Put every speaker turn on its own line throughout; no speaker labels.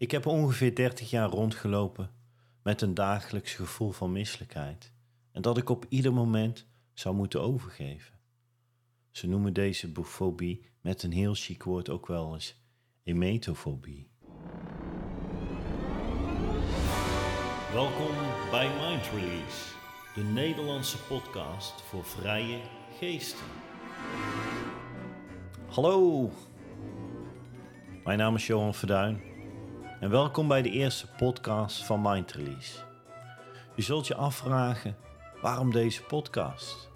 Ik heb ongeveer 30 jaar rondgelopen met een dagelijks gevoel van misselijkheid en dat ik op ieder moment zou moeten overgeven. Ze noemen deze fobie met een heel chic woord ook wel eens emetofobie. Welkom bij Mind Release, de Nederlandse podcast voor vrije geesten. Hallo, mijn naam is Johan Verduin en welkom bij de eerste podcast van Mind Release. Je zult je afvragen waarom deze podcast?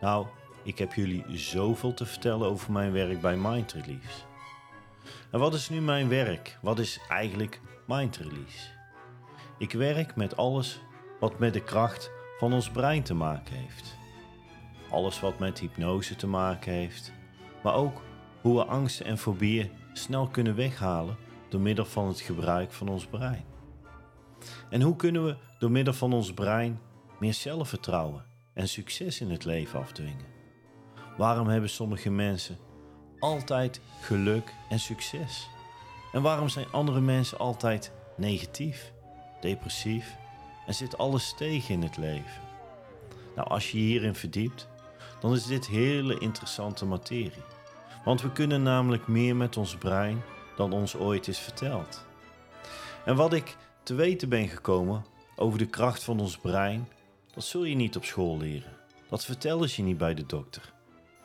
Nou, ik heb jullie zoveel te vertellen over mijn werk bij Mind Release. En wat is nu mijn werk? Wat is eigenlijk Mind Release? Ik werk met alles wat met de kracht van ons brein te maken heeft. Alles wat met hypnose te maken heeft, maar ook hoe we angsten en fobieën snel kunnen weghalen door middel van het gebruik van ons brein. En hoe kunnen we door middel van ons brein meer zelfvertrouwen en succes in het leven afdwingen? Waarom hebben sommige mensen altijd geluk en succes? En waarom zijn andere mensen altijd negatief, depressief en zit alles tegen in het leven? Nou, als je hierin verdiept, dan is dit hele interessante materie. Want we kunnen namelijk meer met ons brein dan ons ooit is verteld. En wat ik te weten ben gekomen over de kracht van ons brein, dat zul je niet op school leren. Dat vertellen ze je niet bij de dokter.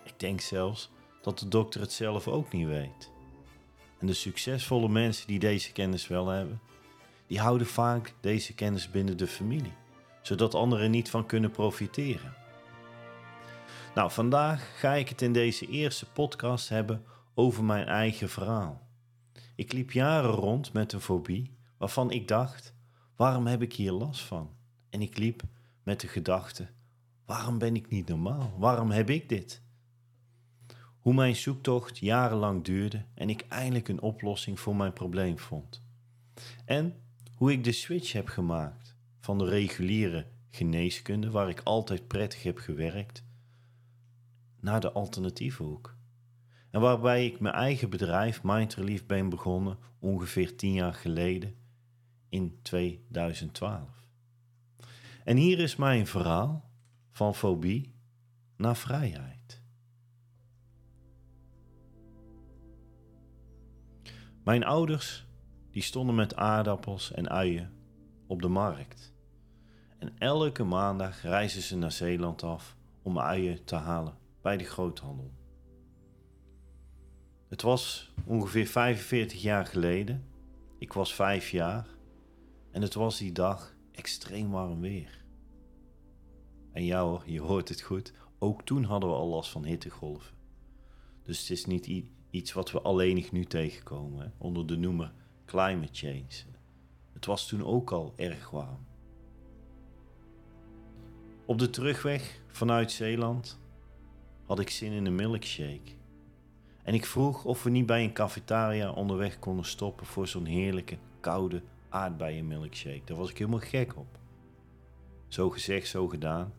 Ik denk zelfs dat de dokter het zelf ook niet weet. En de succesvolle mensen die deze kennis wel hebben, die houden vaak deze kennis binnen de familie, zodat anderen niet van kunnen profiteren. Nou, vandaag ga ik het in deze eerste podcast hebben over mijn eigen verhaal. Ik liep jaren rond met een fobie waarvan ik dacht: waarom heb ik hier last van? En ik liep met de gedachte: waarom ben ik niet normaal? Waarom heb ik dit? Hoe mijn zoektocht jarenlang duurde en ik eindelijk een oplossing voor mijn probleem vond. En hoe ik de switch heb gemaakt van de reguliere geneeskunde, waar ik altijd prettig heb gewerkt, naar de alternatieve hoek. En waarbij ik mijn eigen bedrijf Mind Relief ben begonnen ongeveer tien jaar geleden in 2012. En hier is mijn verhaal van fobie naar vrijheid. Mijn ouders die stonden met aardappels en uien op de markt. En elke maandag reizen ze naar Zeeland af om uien te halen bij de groothandel. Het was ongeveer 45 jaar geleden. Ik was vijf jaar en het was die dag extreem warm weer. En ja hoor, je hoort het goed, ook toen hadden we al last van hittegolven. Dus het is niet iets wat we alleenig nu tegenkomen onder de noemer climate change. Het was toen ook al erg warm. Op de terugweg vanuit Zeeland had ik zin in een milkshake. En ik vroeg of we niet bij een cafetaria onderweg konden stoppen voor zo'n heerlijke, koude aardbeienmilkshake. Daar was ik helemaal gek op. Zo gezegd, zo gedaan.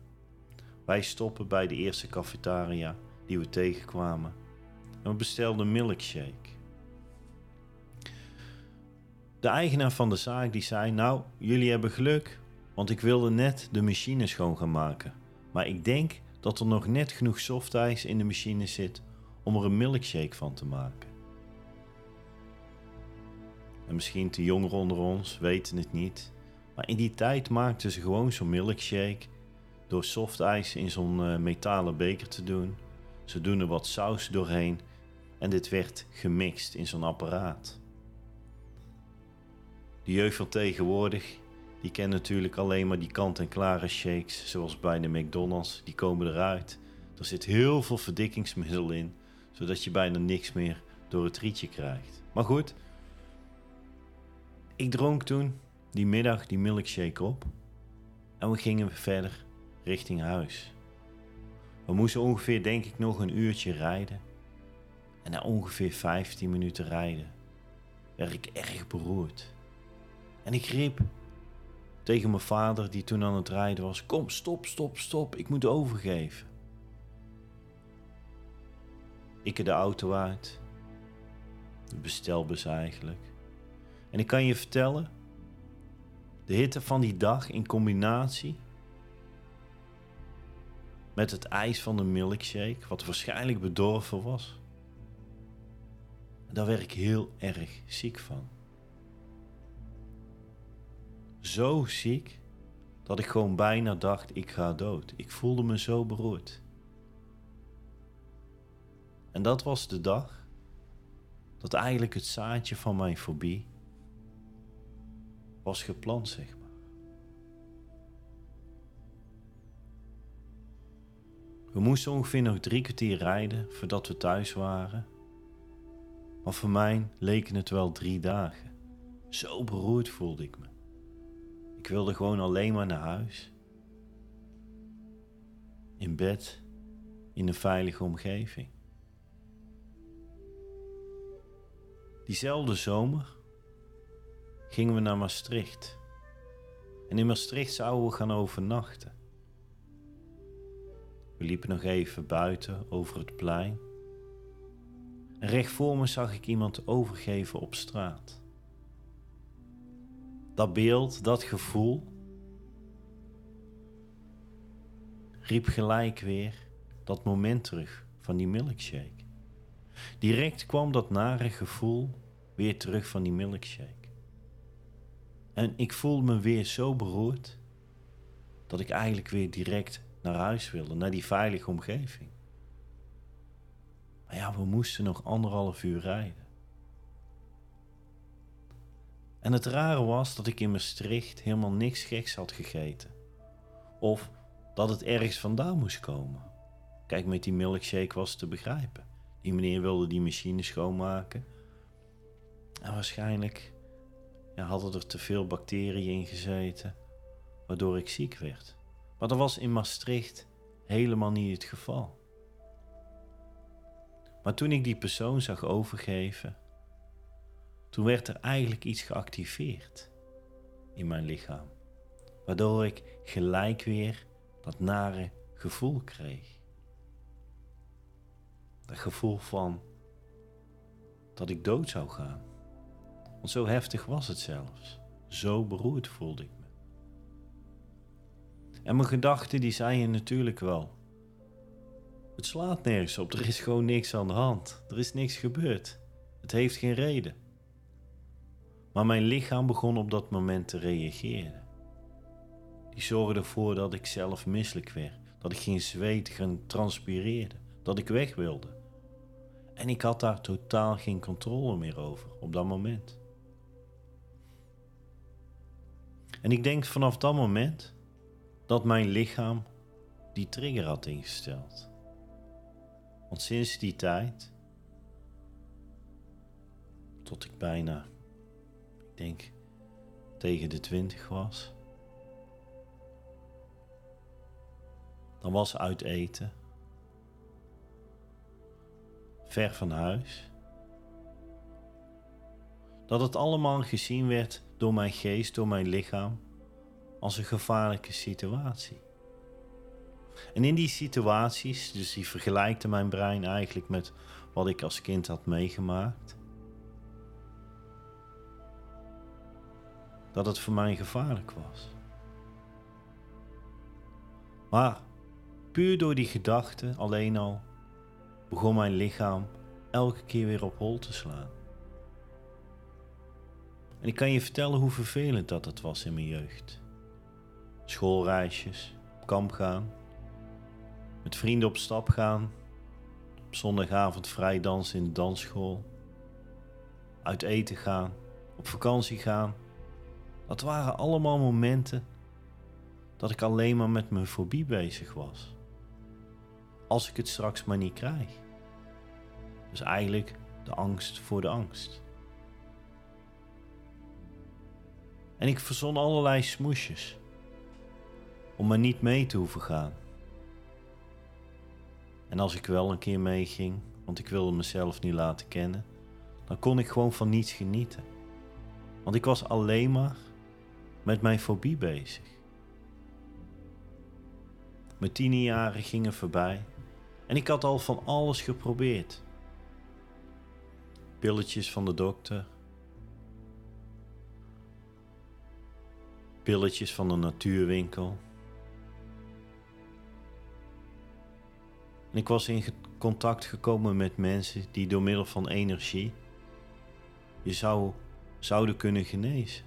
Wij stoppen bij de eerste cafetaria die we tegenkwamen. En we bestelden een milkshake. De eigenaar van de zaak die zei: Nou, jullie hebben geluk, want ik wilde net de machine schoon gaan maken. Maar ik denk dat er nog net genoeg softijs in de machine zit om er een milkshake van te maken. En misschien de jongeren onder ons weten het niet, maar in die tijd maakten ze gewoon zo'n milkshake door softijs in zo'n uh, metalen beker te doen. Ze doen er wat saus doorheen en dit werd gemixt in zo'n apparaat. De jeugd van tegenwoordig, die kent natuurlijk alleen maar die kant-en-klare shakes, zoals bij de McDonald's. Die komen eruit. Er zit heel veel verdikkingsmiddel in, zodat je bijna niks meer door het rietje krijgt. Maar goed, ik dronk toen die middag die milkshake op en we gingen verder richting huis. We moesten ongeveer, denk ik, nog een uurtje rijden. En na ongeveer 15 minuten rijden werd ik erg beroerd. En ik riep tegen mijn vader, die toen aan het rijden was: Kom, stop, stop, stop, ik moet overgeven. Ik de auto uit, de bestelbus eigenlijk. En ik kan je vertellen, de hitte van die dag in combinatie met het ijs van de milkshake, wat waarschijnlijk bedorven was, daar werd ik heel erg ziek van. Zo ziek dat ik gewoon bijna dacht: ik ga dood. Ik voelde me zo beroerd. En dat was de dag dat eigenlijk het zaadje van mijn fobie was geplant, zeg maar. We moesten ongeveer nog drie kwartier rijden voordat we thuis waren. Maar voor mij leken het wel drie dagen. Zo beroerd voelde ik me. Ik wilde gewoon alleen maar naar huis. In bed, in een veilige omgeving. Diezelfde zomer gingen we naar Maastricht. En in Maastricht zouden we gaan overnachten. We liepen nog even buiten over het plein. En recht voor me zag ik iemand overgeven op straat. Dat beeld, dat gevoel, riep gelijk weer dat moment terug van die milkshake. Direct kwam dat nare gevoel weer terug van die milkshake. En ik voelde me weer zo beroerd dat ik eigenlijk weer direct naar huis wilde, naar die veilige omgeving. Maar ja, we moesten nog anderhalf uur rijden. En het rare was dat ik in Maastricht helemaal niks geks had gegeten. Of dat het ergens vandaan moest komen. Kijk, met die milkshake was te begrijpen. Die meneer wilde die machine schoonmaken. En waarschijnlijk ja, hadden er te veel bacteriën in gezeten, waardoor ik ziek werd. Maar dat was in Maastricht helemaal niet het geval. Maar toen ik die persoon zag overgeven, toen werd er eigenlijk iets geactiveerd in mijn lichaam, waardoor ik gelijk weer dat nare gevoel kreeg. Dat gevoel van dat ik dood zou gaan. Want zo heftig was het zelfs. Zo beroerd voelde ik me. En mijn gedachten die zeiden natuurlijk wel. Het slaat nergens op, er is gewoon niks aan de hand. Er is niks gebeurd. Het heeft geen reden. Maar mijn lichaam begon op dat moment te reageren. Die zorgde ervoor dat ik zelf misselijk werd, dat ik geen zweet ging transpireerde, dat ik weg wilde. En ik had daar totaal geen controle meer over op dat moment. En ik denk vanaf dat moment dat mijn lichaam die trigger had ingesteld. Want sinds die tijd, tot ik bijna, ik denk, tegen de twintig was, dan was uit eten, ver van huis, dat het allemaal gezien werd door mijn geest, door mijn lichaam, als een gevaarlijke situatie. En in die situaties, dus die vergelijkte mijn brein eigenlijk met wat ik als kind had meegemaakt, dat het voor mij gevaarlijk was. Maar puur door die gedachte alleen al begon mijn lichaam elke keer weer op hol te slaan. En ik kan je vertellen hoe vervelend dat het was in mijn jeugd schoolreisjes, kamp gaan, met vrienden op stap gaan, op zondagavond vrij dansen in de dansschool, uit eten gaan, op vakantie gaan. Dat waren allemaal momenten dat ik alleen maar met mijn fobie bezig was. Als ik het straks maar niet krijg. Dus eigenlijk de angst voor de angst. En ik verzon allerlei smoesjes om maar niet mee te hoeven gaan. En als ik wel een keer meeging, want ik wilde mezelf niet laten kennen, dan kon ik gewoon van niets genieten. Want ik was alleen maar met mijn fobie bezig. Mijn tienerjaren gingen voorbij en ik had al van alles geprobeerd. Pilletjes van de dokter, pilletjes van de natuurwinkel. Ik was in contact gekomen met mensen die door middel van energie je zou, zouden kunnen genezen.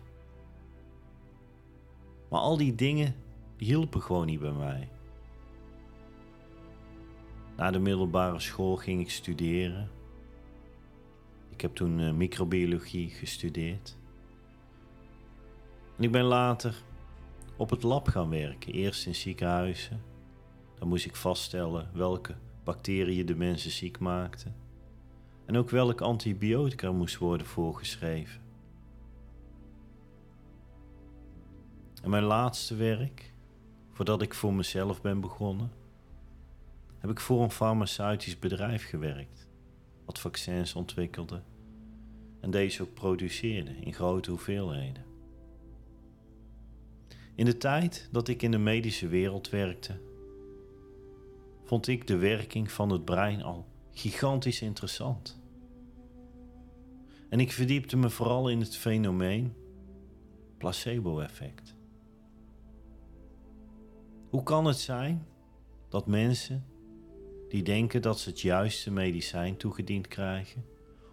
Maar al die dingen hielpen gewoon niet bij mij. Na de middelbare school ging ik studeren. Ik heb toen uh, microbiologie gestudeerd. Ik ben later op het lab gaan werken, eerst in ziekenhuizen. Dan moest ik vaststellen welke bacteriën de mensen ziek maakten. En ook welk antibiotica moest worden voorgeschreven. En mijn laatste werk, voordat ik voor mezelf ben begonnen, heb ik voor een farmaceutisch bedrijf gewerkt, wat vaccins ontwikkelde en deze ook produceerde in grote hoeveelheden. In de tijd dat ik in de medische wereld werkte, vond ik de werking van het brein al gigantisch interessant. En ik verdiepte me vooral in het fenomeen placebo-effect. Hoe kan het zijn dat mensen die denken dat ze het juiste medicijn toegediend krijgen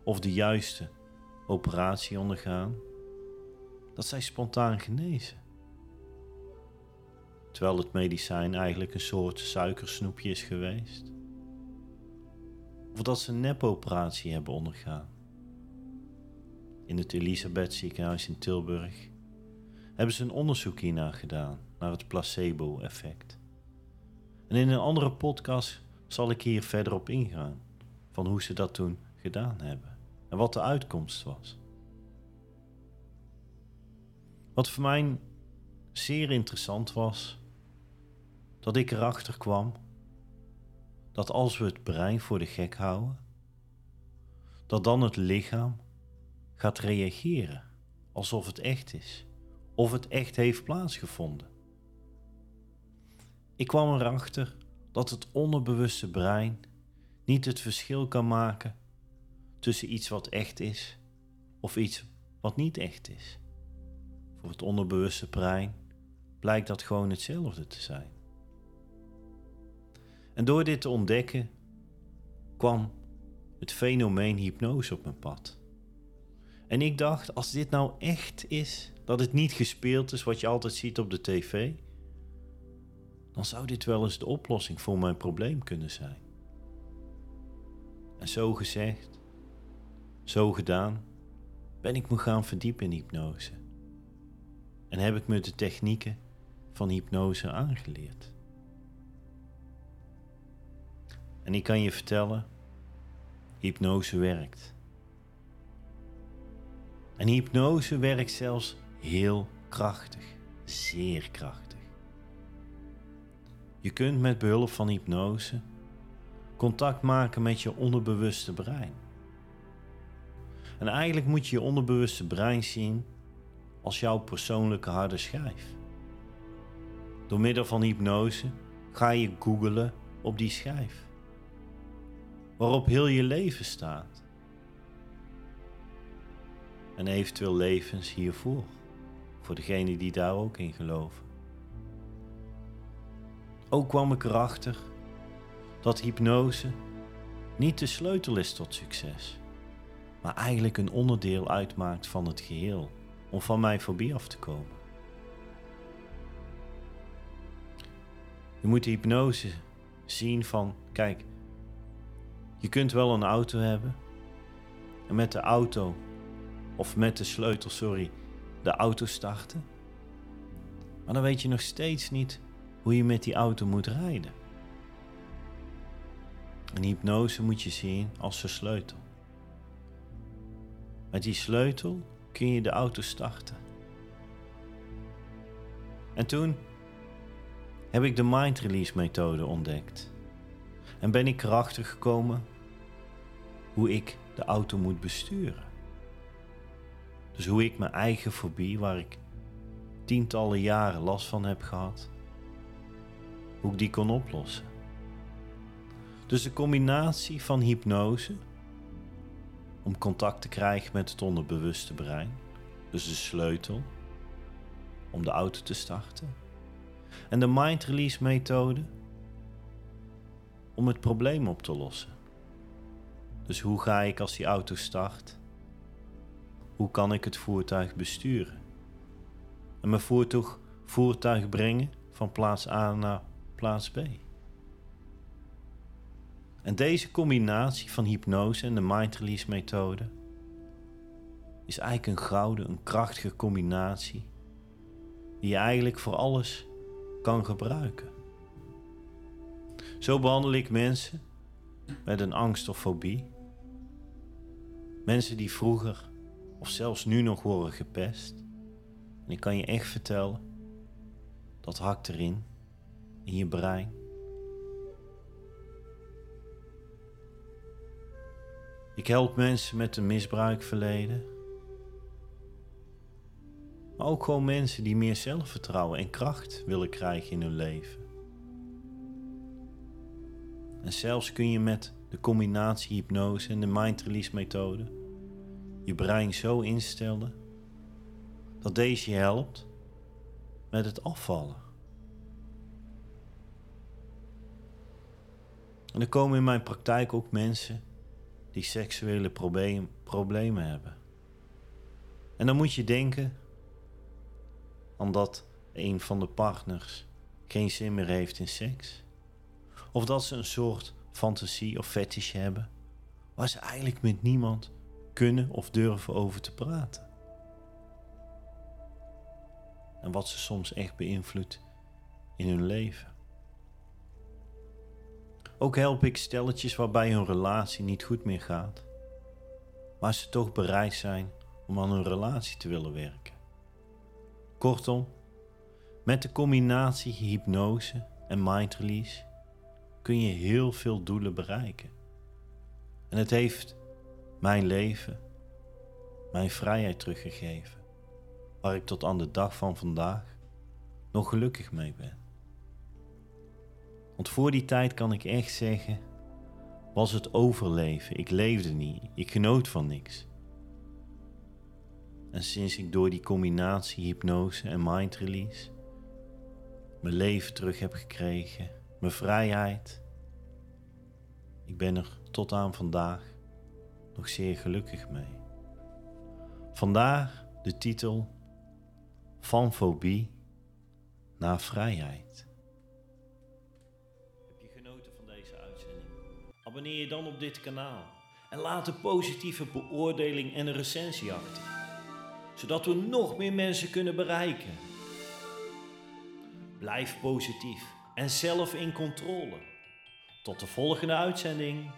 of de juiste operatie ondergaan, dat zij spontaan genezen? terwijl het medicijn eigenlijk een soort suikersnoepje is geweest. Of dat ze een nepoperatie hebben ondergaan. In het Elisabeth ziekenhuis in Tilburg hebben ze een onderzoek hiernaar gedaan, naar het placebo-effect. En in een andere podcast zal ik hier verder op ingaan, van hoe ze dat toen gedaan hebben en wat de uitkomst was. Wat voor mij zeer interessant was, dat ik erachter kwam dat als we het brein voor de gek houden, dat dan het lichaam gaat reageren alsof het echt is, of het echt heeft plaatsgevonden. Ik kwam erachter dat het onderbewuste brein niet het verschil kan maken tussen iets wat echt is of iets wat niet echt is. Voor het onderbewuste brein blijkt dat gewoon hetzelfde te zijn. En door dit te ontdekken kwam het fenomeen hypnose op mijn pad. En ik dacht, als dit nou echt is, dat het niet gespeeld is wat je altijd ziet op de tv, dan zou dit wel eens de oplossing voor mijn probleem kunnen zijn. En zo gezegd, zo gedaan, ben ik me gaan verdiepen in hypnose. En heb ik me de technieken van hypnose aangeleerd. En ik kan je vertellen, hypnose werkt. En hypnose werkt zelfs heel krachtig, zeer krachtig. Je kunt met behulp van hypnose contact maken met je onderbewuste brein. En eigenlijk moet je je onderbewuste brein zien als jouw persoonlijke harde schijf. Door middel van hypnose ga je googelen op die schijf waarop heel je leven staat. En eventueel levens hiervoor, voor degenen die daar ook in geloven. Ook kwam ik erachter dat hypnose niet de sleutel is tot succes, maar eigenlijk een onderdeel uitmaakt van het geheel om van mijn fobie af te komen. Je moet de hypnose zien van, kijk, je kunt wel een auto hebben en met de auto, of met de sleutel, sorry, de auto starten. Maar dan weet je nog steeds niet hoe je met die auto moet rijden. Een hypnose moet je zien als een sleutel. Met die sleutel kun je de auto starten. En toen heb ik de mind release methode ontdekt. En ben ik erachter gekomen hoe ik de auto moet besturen. Dus hoe ik mijn eigen fobie, waar ik tientallen jaren last van heb gehad, hoe ik die kon oplossen. Dus de combinatie van hypnose, om contact te krijgen met het onderbewuste brein, dus de sleutel, om de auto te starten. En de mind release methode om het probleem op te lossen. Dus hoe ga ik als die auto start? Hoe kan ik het voertuig besturen? En mijn voertuig, voertuig brengen van plaats A naar plaats B. En deze combinatie van hypnose en de mind release methode is eigenlijk een gouden, een krachtige combinatie die je eigenlijk voor alles kan gebruiken. Zo behandel ik mensen met een angst of fobie. Mensen die vroeger of zelfs nu nog worden gepest. En ik kan je echt vertellen, dat hakt erin, in je brein. Ik help mensen met een misbruikverleden. Maar ook gewoon mensen die meer zelfvertrouwen en kracht willen krijgen in hun leven. En zelfs kun je met de combinatie hypnose en de mind release methode je brein zo instellen dat deze je helpt met het afvallen. En er komen in mijn praktijk ook mensen die seksuele problemen hebben. En dan moet je denken aan dat een van de partners geen zin meer heeft in seks. Of dat ze een soort fantasie of fetish hebben waar ze eigenlijk met niemand kunnen of durven over te praten. En wat ze soms echt beïnvloedt in hun leven. Ook help ik stelletjes waarbij hun relatie niet goed meer gaat, maar ze toch bereid zijn om aan hun relatie te willen werken. Kortom, met de combinatie hypnose en mind release kun je heel veel doelen bereiken. En het heeft mijn leven, mijn vrijheid teruggegeven, waar ik tot aan de dag van vandaag nog gelukkig mee ben. Want voor die tijd kan ik echt zeggen, was het overleven. Ik leefde niet, ik genoot van niks. En sinds ik door die combinatie hypnose en mind release mijn leven terug heb gekregen, mijn vrijheid, ik ben er tot aan vandaag nog zeer gelukkig mee. Vandaar de titel Van fobie naar vrijheid. Abonneer je dan op dit kanaal en laat een positieve beoordeling en een recensie achter, zodat we nog meer mensen kunnen bereiken. Blijf positief en zelf in controle. Tot de volgende uitzending.